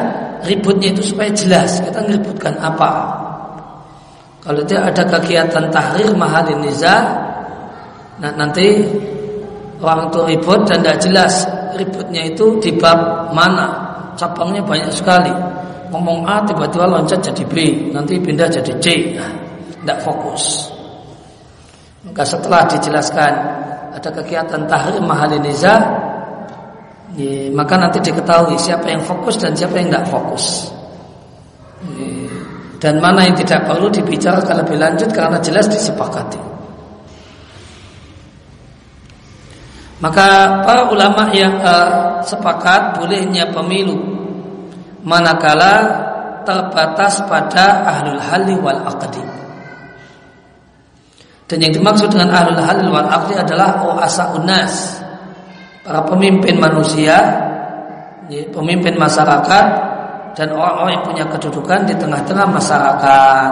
ributnya itu supaya jelas kita ngeributkan apa. Kalau dia ada kegiatan tahrir mahalin niza nah nanti orang itu ribut dan tidak jelas ributnya itu di bab mana. Cabangnya banyak sekali. Ngomong A tiba-tiba loncat jadi B nanti pindah jadi C. Nah, tidak fokus maka setelah dijelaskan ada kegiatan tahrim mahalin niza ya, maka nanti diketahui siapa yang fokus dan siapa yang tidak fokus. Ya, dan mana yang tidak perlu dibicarakan lebih lanjut karena jelas disepakati. Maka para ulama yang uh, sepakat bolehnya pemilu manakala terbatas pada ahlul halli wal aqdi dan yang dimaksud dengan ahlul halil wal aqli adalah oasa unas, para pemimpin manusia, ya, pemimpin masyarakat dan orang-orang yang punya kedudukan di tengah-tengah masyarakat.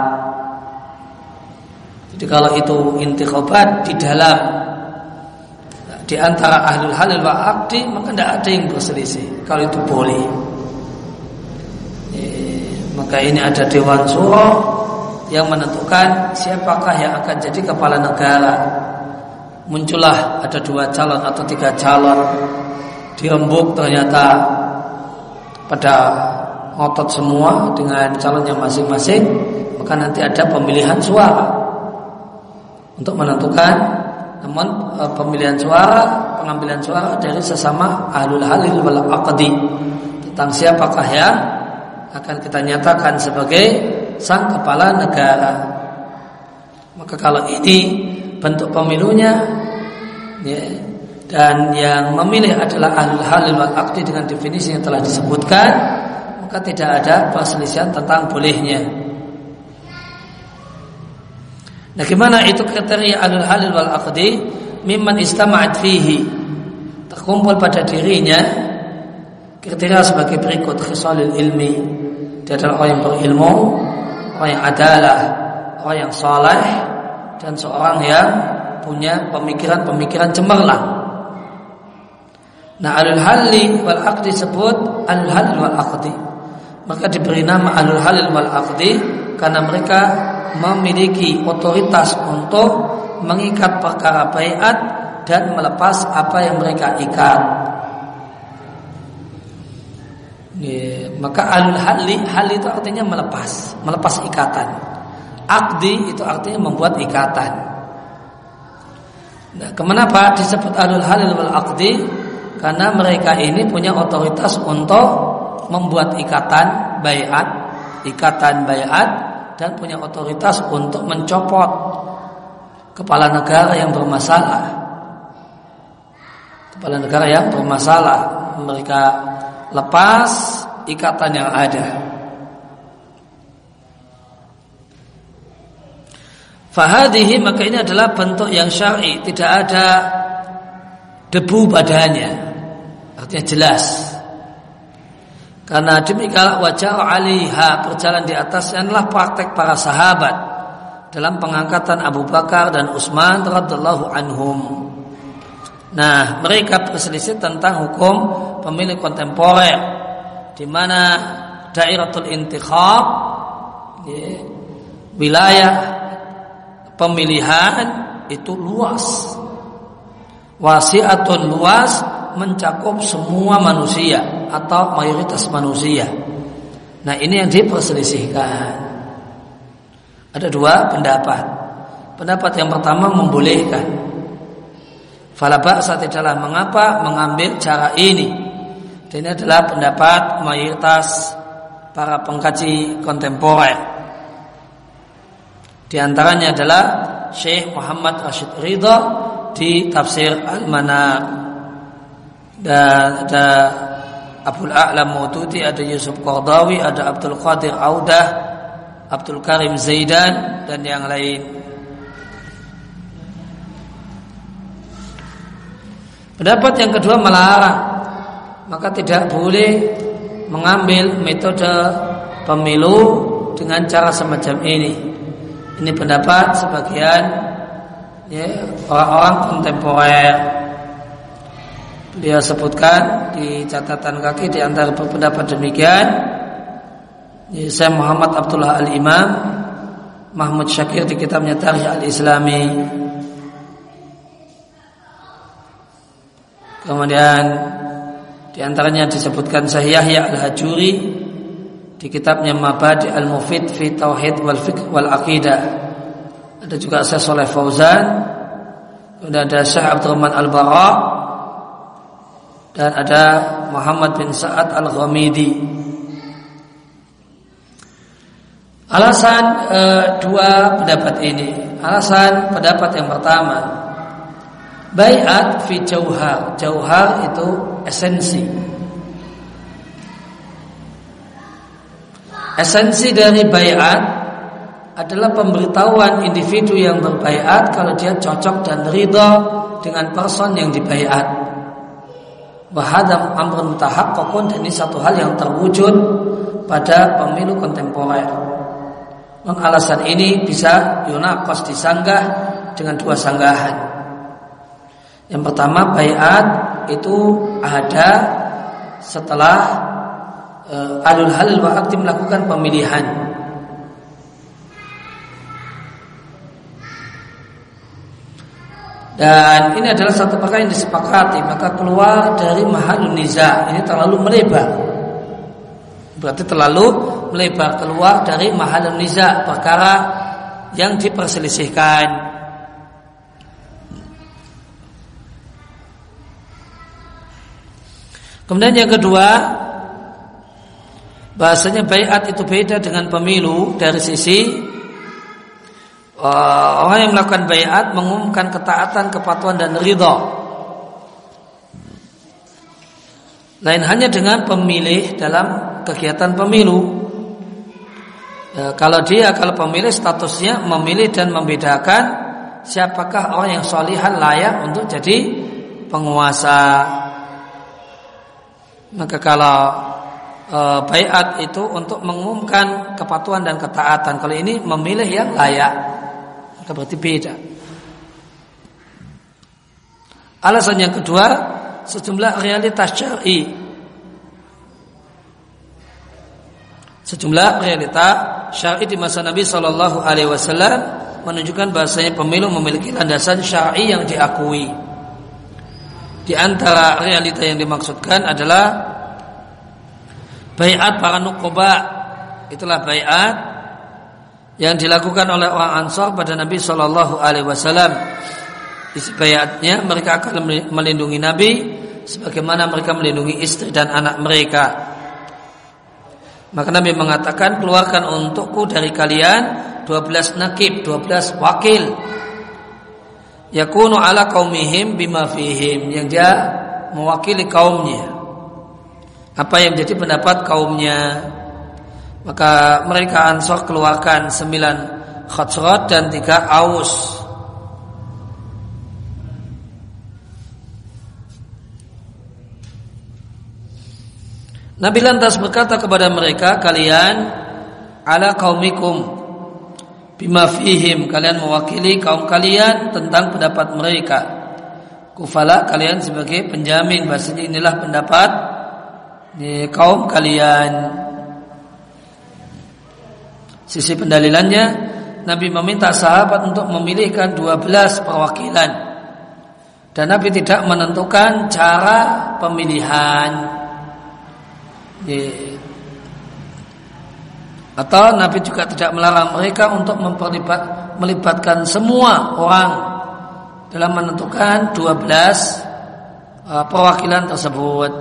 Jadi kalau itu intikhabat di dalam di antara ahlul halil wal aqdi maka tidak ada yang berselisih kalau itu boleh. Ya, maka ini ada dewan suro yang menentukan siapakah yang akan jadi kepala negara. Muncullah ada dua calon atau tiga calon. Dirembuk ternyata pada ngotot semua dengan calonnya masing-masing maka nanti ada pemilihan suara. Untuk menentukan namun e, pemilihan suara pengambilan suara dari sesama ahlul halil wal aqdi. Tentang siapakah yang akan kita nyatakan sebagai sang kepala negara. Maka kalau ini bentuk pemilunya ya, dan yang memilih adalah ahli halil wal akdi dengan definisi yang telah disebutkan, maka tidak ada perselisihan tentang bolehnya. Nah, gimana itu kriteria ahli halil wal akdi? Mimman istama'at fihi terkumpul pada dirinya kriteria sebagai berikut khisalil ilmi dia adalah orang yang berilmu orang yang adalah orang yang soleh dan seorang yang punya pemikiran-pemikiran cemerlang. Nah alul halli wal aqdi disebut alul halil wal aqdi. Maka diberi nama alul halil wal aqdi karena mereka memiliki otoritas untuk mengikat perkara bayat dan melepas apa yang mereka ikat. Maka alul hali hali itu artinya melepas, melepas ikatan. Akdi itu artinya membuat ikatan. Nah, kenapa disebut alul halil wal akdi? Karena mereka ini punya otoritas untuk membuat ikatan bayat, ikatan bayat dan punya otoritas untuk mencopot kepala negara yang bermasalah. Kepala negara yang bermasalah mereka lepas ikatan yang ada. Fahadihi maka ini adalah bentuk yang syar'i, tidak ada debu badannya. Artinya jelas. Karena demikian wajah aliha berjalan di atasnya adalah praktek para sahabat dalam pengangkatan Abu Bakar dan Utsman radhiallahu anhum. Nah, mereka berselisih tentang hukum pemilih kontemporer di mana dairatul intikhab ya, wilayah pemilihan itu luas. Wasiatun luas mencakup semua manusia atau mayoritas manusia. Nah, ini yang diperselisihkan. Ada dua pendapat. Pendapat yang pertama membolehkan Fala ba'sa tidaklah mengapa mengambil cara ini. Dan ini adalah pendapat mayoritas para pengkaji kontemporer. Di antaranya adalah Syekh Muhammad Rashid Ridha di tafsir Al-Manar. Dan ada Abdul A'lam Maututi, ada Yusuf Qardawi, ada Abdul Qadir Audah, Abdul Karim Zaidan dan yang lain. Pendapat yang kedua melarang, maka tidak boleh mengambil metode pemilu dengan cara semacam ini. Ini pendapat sebagian ya, orang-orang kontemporer. Dia sebutkan di catatan kaki di antara pendapat demikian. Ya, saya Muhammad Abdullah Al Imam Mahmud Syakir di kitabnya Tarikh Al Kemudian di antaranya disebutkan Sahih Yahya Al-Hajuri di kitabnya Mabadi Al-Mufid fi Tauhid wal Fiqh wal Aqidah. Ada juga Syekh Saleh Fauzan, kemudian ada Syekh Abdurrahman Al-Bara dan ada Muhammad bin Sa'ad Al-Ghamidi. Alasan e, dua pendapat ini. Alasan pendapat yang pertama, Bayat fi jauhar. Jauhar itu esensi. Esensi dari bayat adalah pemberitahuan individu yang berbayat kalau dia cocok dan ridho dengan person yang dibayat. Wahadam amrun kokon dan ini satu hal yang terwujud pada pemilu kontemporer. Alasan ini bisa yunakos disanggah dengan dua sanggahan. Yang pertama bayat itu ada setelah uh, alul halil wa melakukan pemilihan. Dan ini adalah satu perkara yang disepakati Maka keluar dari mahalun niza. Ini terlalu melebar. Berarti terlalu melebar Keluar dari mahalun niza Perkara yang diperselisihkan Kemudian yang kedua, bahasanya bayat itu beda dengan pemilu dari sisi uh, orang yang melakukan bayat mengumumkan ketaatan, kepatuhan dan ridho. Lain hanya dengan pemilih dalam kegiatan pemilu. E, kalau dia kalau pemilih statusnya memilih dan membedakan siapakah orang yang solihan layak untuk jadi penguasa. Maka kalau e, bayat itu untuk mengumumkan kepatuhan dan ketaatan. Kalau ini memilih yang layak, maka berarti beda. Alasan yang kedua, sejumlah realitas syar'i. Sejumlah realita syar'i di masa Nabi Wasallam menunjukkan bahasanya pemilu memiliki landasan syar'i yang diakui. Di antara realita yang dimaksudkan adalah bayat para nukoba. Itulah bayat yang dilakukan oleh orang Ansor pada Nabi Shallallahu Alaihi Wasallam. Isi bayatnya mereka akan melindungi Nabi sebagaimana mereka melindungi istri dan anak mereka. Maka Nabi mengatakan keluarkan untukku dari kalian 12 nakib, 12 wakil yakunu ala kaumihim bima fihim yang dia mewakili kaumnya. Apa yang menjadi pendapat kaumnya? Maka mereka ansor keluarkan sembilan khosrot dan tiga aus. Nabi lantas berkata kepada mereka kalian ala kaumikum bima fihim kalian mewakili kaum kalian tentang pendapat mereka. Kufala kalian sebagai penjamin. Bahasanya inilah pendapat ini kaum kalian. Sisi pendalilannya Nabi meminta sahabat untuk memilihkan 12 perwakilan. Dan Nabi tidak menentukan cara pemilihan atau Nabi juga tidak melarang mereka untuk memperlibat, melibatkan semua orang dalam menentukan 12 uh, perwakilan tersebut.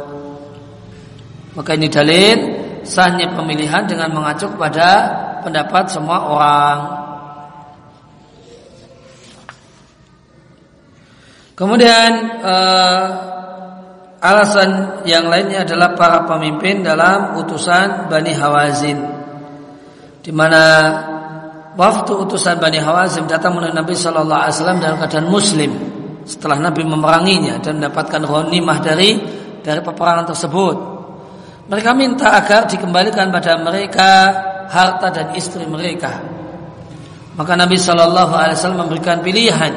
Maka ini dalil sahnya pemilihan dengan mengacu pada pendapat semua orang. Kemudian uh, alasan yang lainnya adalah para pemimpin dalam utusan Bani Hawazin di mana waktu utusan Bani Hawazim datang menemui Nabi Shallallahu Alaihi Wasallam dalam keadaan Muslim setelah Nabi memeranginya dan mendapatkan ghanimah dari dari peperangan tersebut. Mereka minta agar dikembalikan pada mereka harta dan istri mereka. Maka Nabi Shallallahu Alaihi Wasallam memberikan pilihan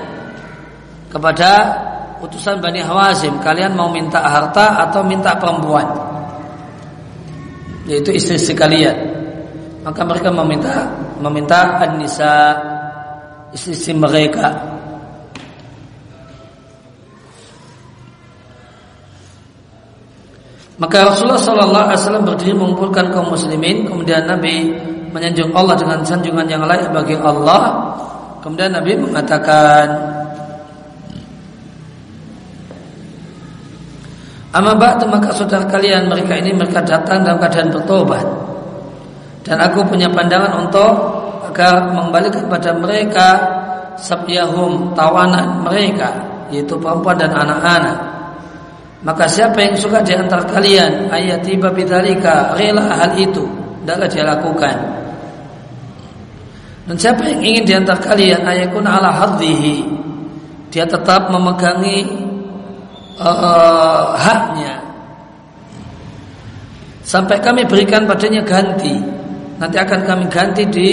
kepada utusan Bani Hawazim, kalian mau minta harta atau minta perempuan? Yaitu istri-istri kalian. Maka mereka meminta meminta an-nisa istri-istri mereka. Maka Rasulullah Sallallahu Alaihi Wasallam berdiri mengumpulkan kaum muslimin. Kemudian Nabi menyanjung Allah dengan sanjungan yang lain bagi Allah. Kemudian Nabi mengatakan, Amma ba'du maka saudara kalian mereka ini mereka datang dalam keadaan bertobat. Dan aku punya pandangan untuk agar mengembalikan kepada mereka sabyahum tawanan mereka yaitu perempuan dan anak-anak maka siapa yang suka di antara kalian ayat tiba bidzalika rela hal itu, hendaklah dia lakukan. Dan siapa yang ingin di antara kalian ayakun ala hadhihi, dia tetap memegangi uh, haknya sampai kami berikan padanya ganti. Nanti akan kami ganti di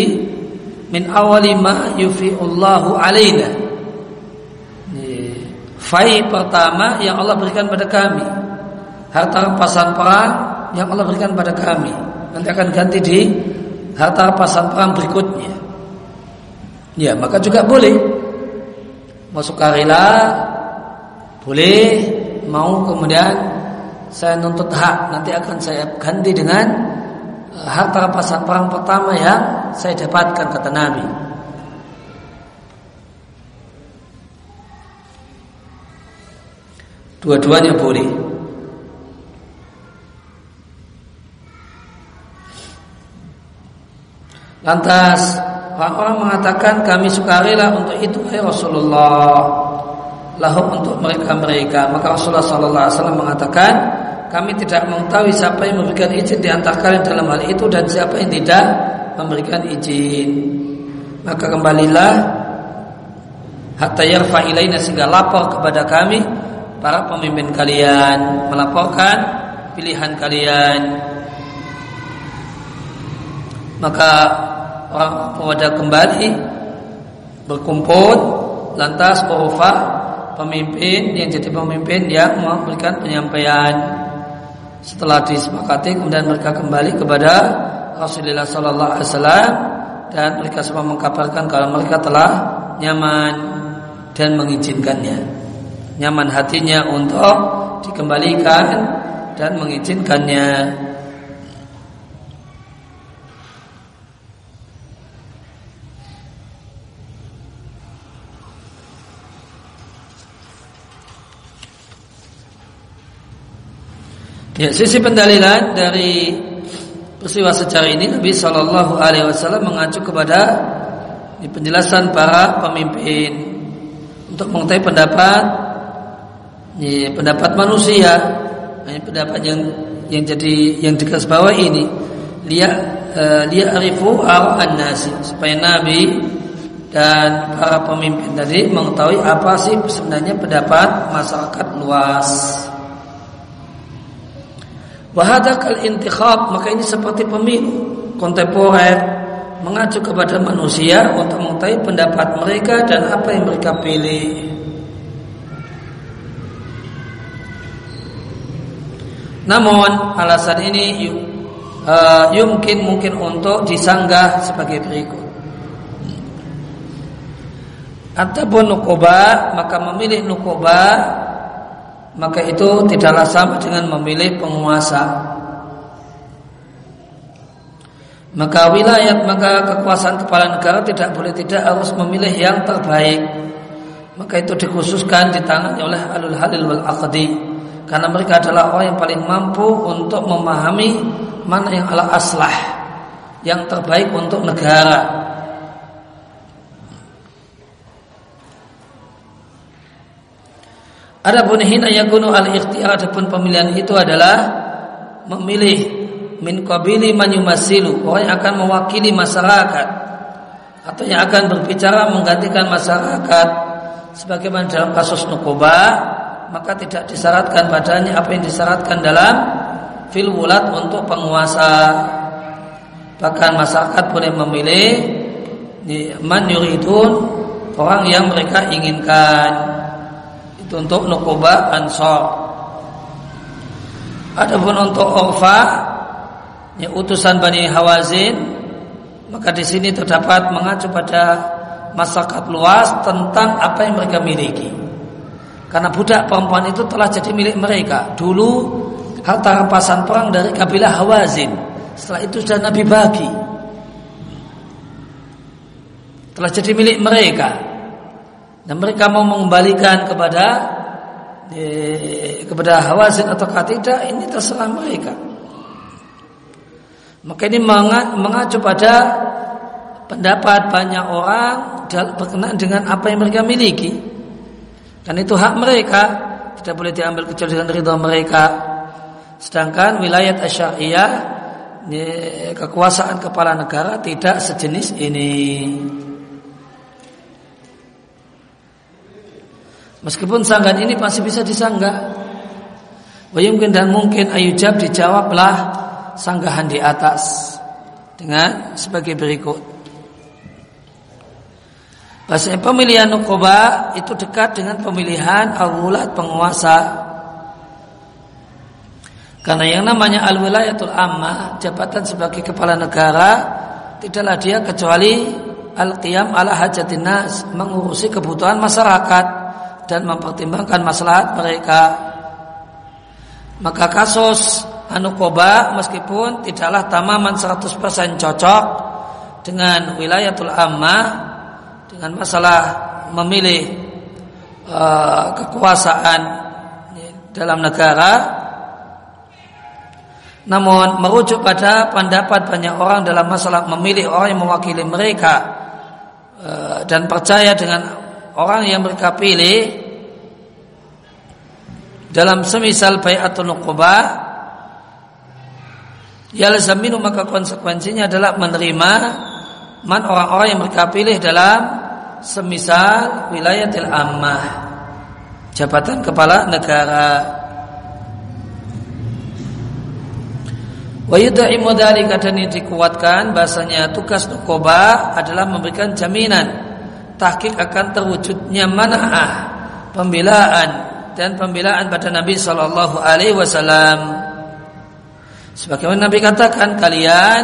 min awali ma yufi'ullahu alaina. Fai pertama yang Allah berikan pada kami. Harta rampasan perang yang Allah berikan pada kami. Nanti akan ganti di harta rampasan perang berikutnya. Ya maka juga boleh. Masuk karila Boleh. Mau kemudian Saya nuntut hak Nanti akan saya ganti dengan Harta rampasan perang pertama yang Saya dapatkan kata Nabi Dua-duanya boleh. Lantas orang-orang mengatakan kami sukarela untuk itu hai Rasulullah. Lahum untuk mereka-mereka. Maka Rasulullah sallallahu mengatakan, kami tidak mengetahui siapa yang memberikan izin di antara kalian dalam hal itu dan siapa yang tidak memberikan izin. Maka kembalilah hatta yarfa ilaina sehingga lapor kepada kami para pemimpin kalian melaporkan pilihan kalian maka orang pemuda kembali berkumpul lantas berufa pemimpin yang jadi pemimpin yang memberikan penyampaian setelah disepakati kemudian mereka kembali kepada Rasulullah Sallallahu Alaihi Wasallam dan mereka semua mengkabarkan kalau mereka telah nyaman dan mengizinkannya nyaman hatinya untuk dikembalikan dan mengizinkannya. Ya, sisi pendalilan dari peristiwa sejarah ini Nabi Shallallahu Alaihi Wasallam mengacu kepada di penjelasan para pemimpin untuk mengetahui pendapat ini pendapat manusia ini pendapat yang yang jadi yang bawah ini dia uh, dia arifu an nasi supaya nabi dan para pemimpin tadi mengetahui apa sih sebenarnya pendapat masyarakat luas. Wahadakal intikhab maka ini seperti pemilu kontemporer mengacu kepada manusia untuk mengetahui pendapat mereka dan apa yang mereka pilih. Namun alasan ini uh, yumkin mungkin untuk disanggah sebagai berikut. Ataupun nukoba maka memilih nukoba maka itu tidaklah sama dengan memilih penguasa. Maka wilayah maka kekuasaan kepala negara tidak boleh tidak harus memilih yang terbaik. Maka itu dikhususkan ditangani oleh alul halil wal aqdi karena mereka adalah orang yang paling mampu untuk memahami mana yang ala aslah yang terbaik untuk negara. Adapun hina yakunu al ikhtiyar adapun pemilihan itu adalah memilih min qabili man yumasilu orang yang akan mewakili masyarakat atau yang akan berbicara menggantikan masyarakat. Sebagaimana dalam kasus Nukoba maka tidak disyaratkan padanya apa yang disyaratkan dalam fil untuk penguasa. Bahkan masyarakat boleh memilih man yuridun orang yang mereka inginkan untuk nukoba ansor adapun untuk Orfa ya, utusan Bani Hawazin maka di sini terdapat mengacu pada masyarakat luas tentang apa yang mereka miliki. Karena budak perempuan itu telah jadi milik mereka. Dulu harta rampasan perang dari kabilah Hawazin. Setelah itu sudah Nabi bagi. Telah jadi milik mereka dan mereka mau mengembalikan kepada eh, kepada Hawazin atau tidak ini terserah mereka. Maka ini mengacu pada pendapat banyak orang berkenaan dengan apa yang mereka miliki. Dan itu hak mereka tidak boleh diambil kecuali dengan ridha mereka. Sedangkan wilayah asyariyah kekuasaan kepala negara tidak sejenis ini Meskipun sanggahan ini masih bisa disanggah. Wayumkin dan mungkin ayujab dijawablah sanggahan di atas dengan sebagai berikut. Bahasanya pemilihan nukoba itu dekat dengan pemilihan al penguasa. Karena yang namanya al-wilayatul ammah, jabatan sebagai kepala negara, tidaklah dia kecuali al-qiyam ala hajatin nas, mengurusi kebutuhan masyarakat dan mempertimbangkan maslahat mereka. Maka kasus Anukoba meskipun tidaklah tamaman 100% cocok dengan wilayatul ammah dengan masalah memilih uh, kekuasaan dalam negara namun merujuk pada pendapat banyak orang dalam masalah memilih orang yang mewakili mereka uh, dan percaya dengan orang yang mereka pilih dalam semisal bayatul nuqba yalzaminu maka konsekuensinya adalah menerima man orang-orang yang mereka pilih dalam semisal wilayatil ammah jabatan kepala negara. Wa yudaimu dan dikuatkan bahasanya tugas nukoba adalah memberikan jaminan tahqiq akan terwujudnya mana'ah pembelaan dan pembelaan pada Nabi Shallallahu Alaihi Wasallam. Sebagaimana Nabi katakan kalian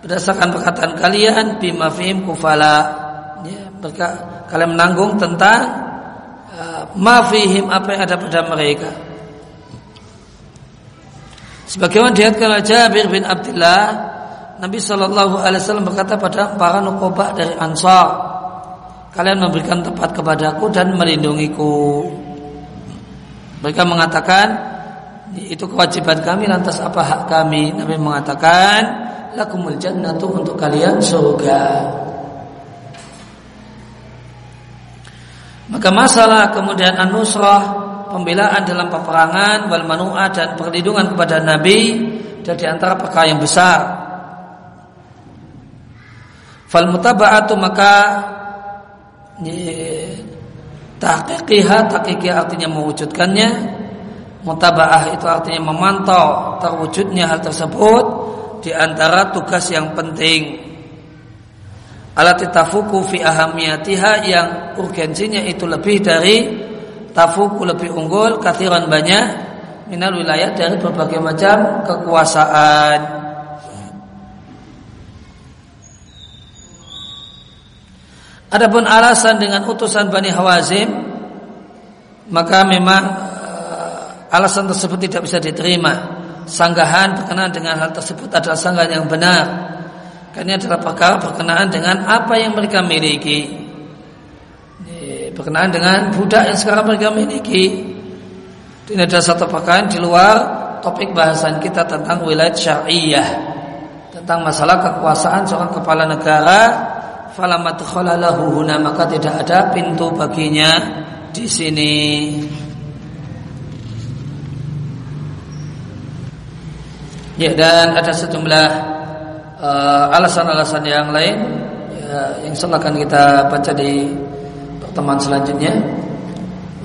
berdasarkan perkataan kalian bimafim kufala, ya, mereka kalian menanggung tentang uh, mafihim apa yang ada pada mereka. Sebagaimana dilihatkan oleh Jabir bin Abdullah, Nabi Shallallahu Alaihi Wasallam berkata pada para nukobah dari Ansar, kalian memberikan tempat kepadaku dan melindungiku. Mereka mengatakan itu kewajiban kami lantas apa hak kami? Nabi mengatakan lakumul jannatu untuk kalian surga. Maka masalah kemudian an-nusrah pembelaan dalam peperangan wal manu'ah dan perlindungan kepada Nabi dan di antara perkara yang besar. Fal mutaba'atu maka tahqiqiha tahqiqi artinya mewujudkannya. Mutabaah itu artinya memantau terwujudnya hal tersebut di antara tugas yang penting. Alat tafuku fi ahamiyatiha yang urgensinya itu lebih dari tafuku lebih unggul kathiran banyak minal wilayah dari berbagai macam kekuasaan Adapun alasan dengan utusan Bani Hawazim maka memang uh, alasan tersebut tidak bisa diterima. Sanggahan berkenaan dengan hal tersebut adalah sanggahan yang benar. Karena ini adalah perkara berkenaan dengan apa yang mereka miliki. Berkenaan dengan budak yang sekarang mereka miliki. Ini adalah satu perkara di luar topik bahasan kita tentang wilayah syariah. Tentang masalah kekuasaan seorang kepala negara falamat khalalahu huna maka tidak ada pintu baginya di sini. Ya dan ada sejumlah uh, alasan-alasan yang lain ya, yang akan kita baca di pertemuan selanjutnya.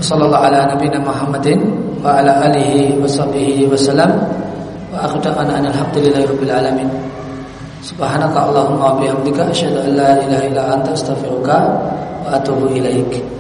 Wassallallahu ala nabiyina Muhammadin wa ala alihi wasallam wa akhiru alhamdulillahi rabbil alamin. Subhanaka Allahumma bihamdika asyhadu an la ilaha illa anta astaghfiruka wa atubu ilaik.